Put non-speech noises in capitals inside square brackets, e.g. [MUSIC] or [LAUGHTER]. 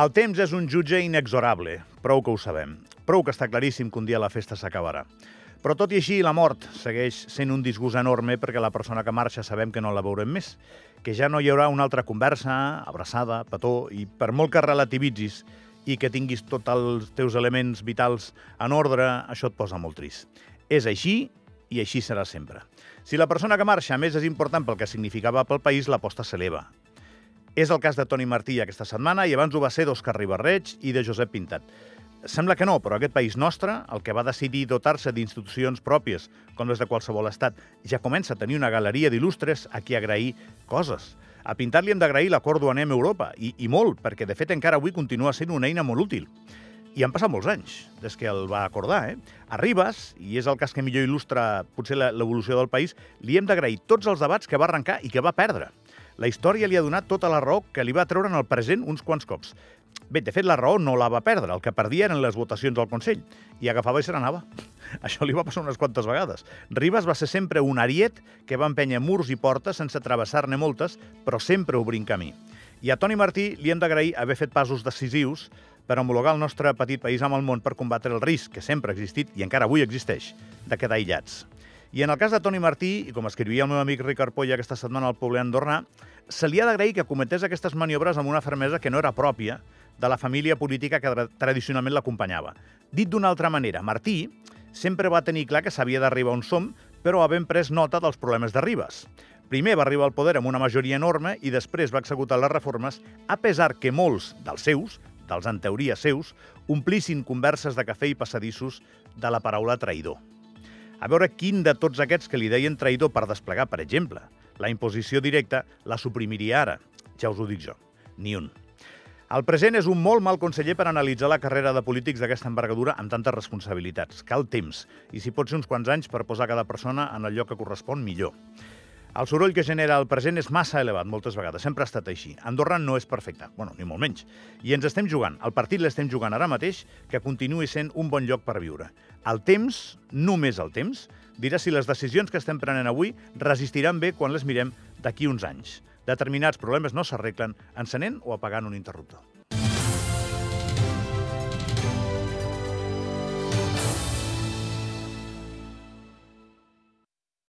El temps és un jutge inexorable, prou que ho sabem. Prou que està claríssim que un dia la festa s'acabarà. Però tot i així, la mort segueix sent un disgust enorme perquè la persona que marxa sabem que no la veurem més, que ja no hi haurà una altra conversa, abraçada, petó, i per molt que relativitzis i que tinguis tots els teus elements vitals en ordre, això et posa molt trist. És així i així serà sempre. Si la persona que marxa més és important pel que significava pel país, l'aposta s'eleva. És el cas de Toni Martí aquesta setmana i abans ho va ser d'Òscar Ribarreig i de Josep Pintat. Sembla que no, però aquest país nostre, el que va decidir dotar-se d'institucions pròpies, com les de qualsevol estat, ja comença a tenir una galeria d'il·lustres a qui agrair coses. A Pintat li hem d'agrair l'acord duaner amb Europa, i, i molt, perquè de fet encara avui continua sent una eina molt útil. I han passat molts anys des que el va acordar. Eh? A Ribas, i és el cas que millor il·lustra potser l'evolució del país, li hem d'agrair tots els debats que va arrencar i que va perdre. La història li ha donat tota la raó que li va treure en el present uns quants cops. Bé, de fet, la raó no la va perdre. El que perdia eren les votacions al Consell. I agafava i se n'anava. [LAUGHS] Això li va passar unes quantes vegades. Ribas va ser sempre un ariet que va empènyer murs i portes sense travessar-ne moltes, però sempre obrint camí. I a Toni Martí li hem d'agrair haver fet passos decisius per homologar el nostre petit país amb el món per combatre el risc, que sempre ha existit i encara avui existeix, de quedar aïllats. I en el cas de Toni Martí, i com escrivia el meu amic Ricard Polla aquesta setmana al Poble Andorrà, se li ha d'agrair que cometés aquestes maniobres amb una fermesa que no era pròpia de la família política que tradicionalment l'acompanyava. Dit d'una altra manera, Martí sempre va tenir clar que s'havia d'arribar on som, però havent pres nota dels problemes de Ribes. Primer va arribar al poder amb una majoria enorme i després va executar les reformes, a pesar que molts dels seus, dels en teoria seus, omplissin converses de cafè i passadissos de la paraula traïdor. A veure quin de tots aquests que li deien traïdor per desplegar, per exemple, la imposició directa, la suprimiria ara. Ja us ho dic jo. Ni un. El present és un molt mal conseller per analitzar la carrera de polítics d'aquesta envergadura amb tantes responsabilitats. Cal temps, i si pot ser uns quants anys per posar cada persona en el lloc que correspon, millor. El soroll que genera el present és massa elevat moltes vegades, sempre ha estat així. Andorra no és perfecta, bueno, ni molt menys. I ens estem jugant, el partit l'estem jugant ara mateix, que continuï sent un bon lloc per viure. El temps, només el temps, dirà si les decisions que estem prenent avui resistiran bé quan les mirem d'aquí uns anys. Determinats problemes no s'arreglen encenent o apagant un interruptor.